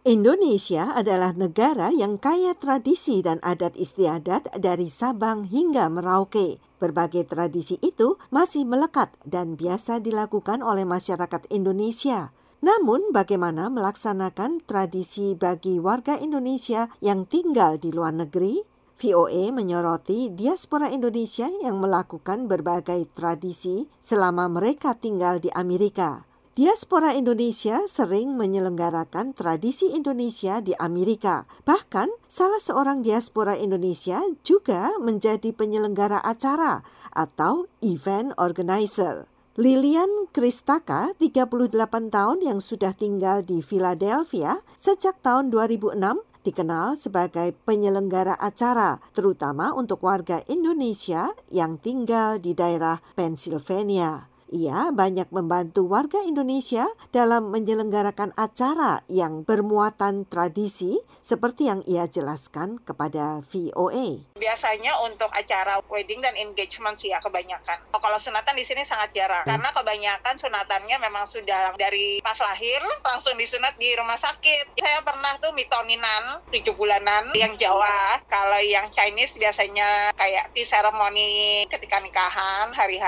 Indonesia adalah negara yang kaya tradisi dan adat istiadat dari Sabang hingga Merauke. Berbagai tradisi itu masih melekat dan biasa dilakukan oleh masyarakat Indonesia. Namun, bagaimana melaksanakan tradisi bagi warga Indonesia yang tinggal di luar negeri? VOA menyoroti diaspora Indonesia yang melakukan berbagai tradisi selama mereka tinggal di Amerika. Diaspora Indonesia sering menyelenggarakan tradisi Indonesia di Amerika. Bahkan, salah seorang diaspora Indonesia juga menjadi penyelenggara acara atau event organizer. Lilian Kristaka, 38 tahun yang sudah tinggal di Philadelphia sejak tahun 2006, dikenal sebagai penyelenggara acara, terutama untuk warga Indonesia yang tinggal di daerah Pennsylvania. Ia banyak membantu warga Indonesia dalam menyelenggarakan acara yang bermuatan tradisi seperti yang ia jelaskan kepada VOA. Biasanya untuk acara wedding dan engagement sih ya kebanyakan. Kalau sunatan di sini sangat jarang hmm. karena kebanyakan sunatannya memang sudah dari pas lahir langsung disunat di rumah sakit. Saya pernah tuh mitoninan 7 bulanan yang Jawa. Kalau yang Chinese biasanya kayak tea ceremony ketika nikahan hari H.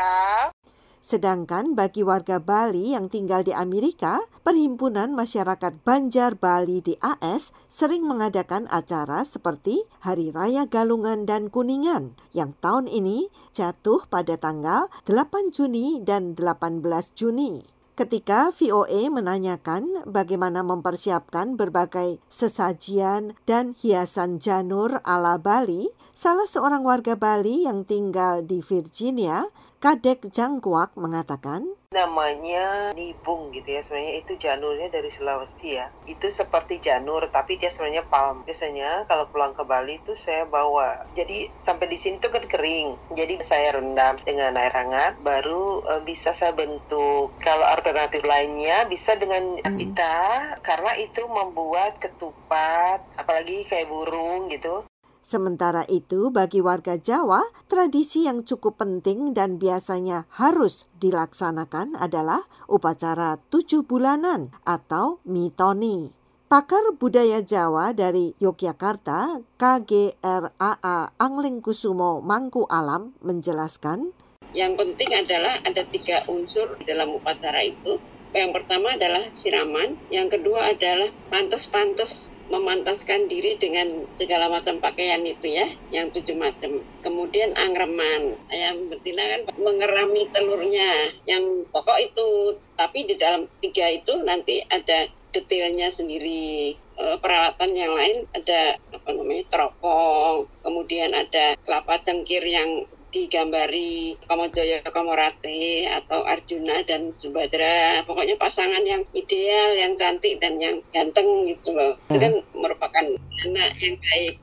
Sedangkan bagi warga Bali yang tinggal di Amerika, Perhimpunan Masyarakat Banjar Bali di AS sering mengadakan acara seperti Hari Raya Galungan dan Kuningan yang tahun ini jatuh pada tanggal 8 Juni dan 18 Juni. Ketika VOA menanyakan bagaimana mempersiapkan berbagai sesajian dan hiasan janur ala Bali, salah seorang warga Bali yang tinggal di Virginia, Kadek Jangkuak mengatakan, namanya nibung gitu ya sebenarnya itu janurnya dari Sulawesi ya. Itu seperti janur tapi dia sebenarnya palm. Biasanya kalau pulang ke Bali itu saya bawa. Jadi sampai di sini tuh kan kering jadi saya rendam dengan air hangat baru e, bisa saya bentuk. Kalau alternatif lainnya bisa dengan hmm. pita karena itu membuat ketupat apalagi kayak burung gitu Sementara itu, bagi warga Jawa, tradisi yang cukup penting dan biasanya harus dilaksanakan adalah upacara tujuh bulanan atau mitoni. Pakar budaya Jawa dari Yogyakarta, KGRAA Angling Kusumo Mangku Alam menjelaskan, yang penting adalah ada tiga unsur dalam upacara itu. Yang pertama adalah siraman, yang kedua adalah pantas-pantas memantaskan diri dengan segala macam pakaian itu ya, yang tujuh macam. Kemudian angreman, ayam betina kan mengerami telurnya, yang pokok itu. Tapi di dalam tiga itu nanti ada detailnya sendiri e, peralatan yang lain ada apa namanya teropong kemudian ada kelapa cengkir yang digambari Kamojaya Kamorate atau Arjuna dan Subadra pokoknya pasangan yang ideal yang cantik dan yang ganteng gitu loh itu kan hmm. merupakan anak yang baik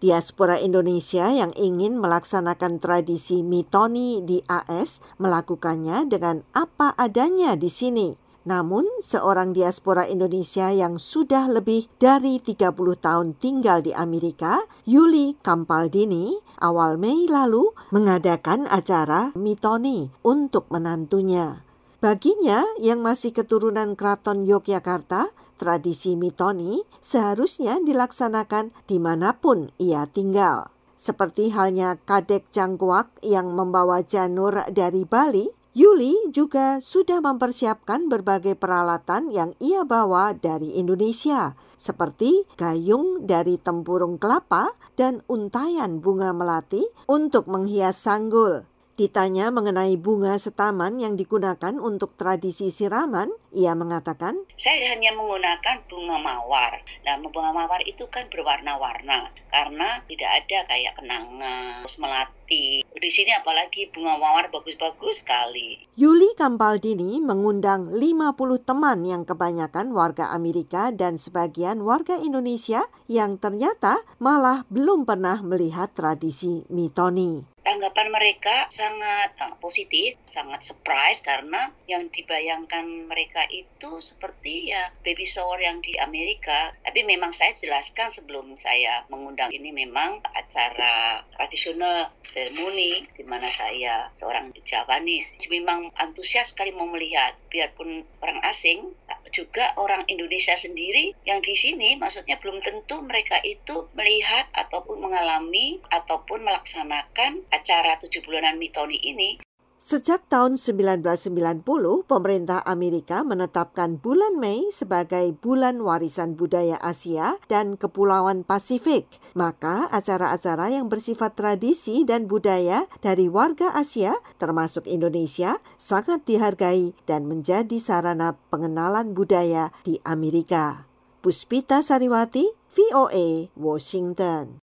Diaspora Indonesia yang ingin melaksanakan tradisi mitoni di AS melakukannya dengan apa adanya di sini. Namun, seorang diaspora Indonesia yang sudah lebih dari 30 tahun tinggal di Amerika, Yuli Kampaldini, awal Mei lalu mengadakan acara Mitoni untuk menantunya. Baginya yang masih keturunan keraton Yogyakarta, tradisi Mitoni seharusnya dilaksanakan di mana pun ia tinggal. Seperti halnya Kadek Cangkuak yang membawa janur dari Bali, Yuli juga sudah mempersiapkan berbagai peralatan yang ia bawa dari Indonesia, seperti gayung dari tempurung kelapa dan untayan bunga melati untuk menghias sanggul. Ditanya mengenai bunga setaman yang digunakan untuk tradisi siraman, ia mengatakan, Saya hanya menggunakan bunga mawar. Nah, bunga mawar itu kan berwarna-warna karena tidak ada kayak kenanga, melati. Di sini apalagi bunga mawar bagus-bagus sekali. Yuli Kampaldini mengundang 50 teman yang kebanyakan warga Amerika dan sebagian warga Indonesia yang ternyata malah belum pernah melihat tradisi mitoni tanggapan mereka sangat uh, positif, sangat surprise karena yang dibayangkan mereka itu seperti ya baby shower yang di Amerika. Tapi memang saya jelaskan sebelum saya mengundang ini memang acara tradisional seremoni di mana saya seorang Javanese memang antusias sekali mau melihat biarpun orang asing juga orang Indonesia sendiri yang di sini maksudnya belum tentu mereka itu melihat ataupun mengalami ataupun melaksanakan acara tujuh bulanan mitoni ini Sejak tahun 1990, pemerintah Amerika menetapkan bulan Mei sebagai bulan warisan budaya Asia dan Kepulauan Pasifik. Maka acara-acara yang bersifat tradisi dan budaya dari warga Asia, termasuk Indonesia, sangat dihargai dan menjadi sarana pengenalan budaya di Amerika. Puspita Sariwati, VOA, Washington.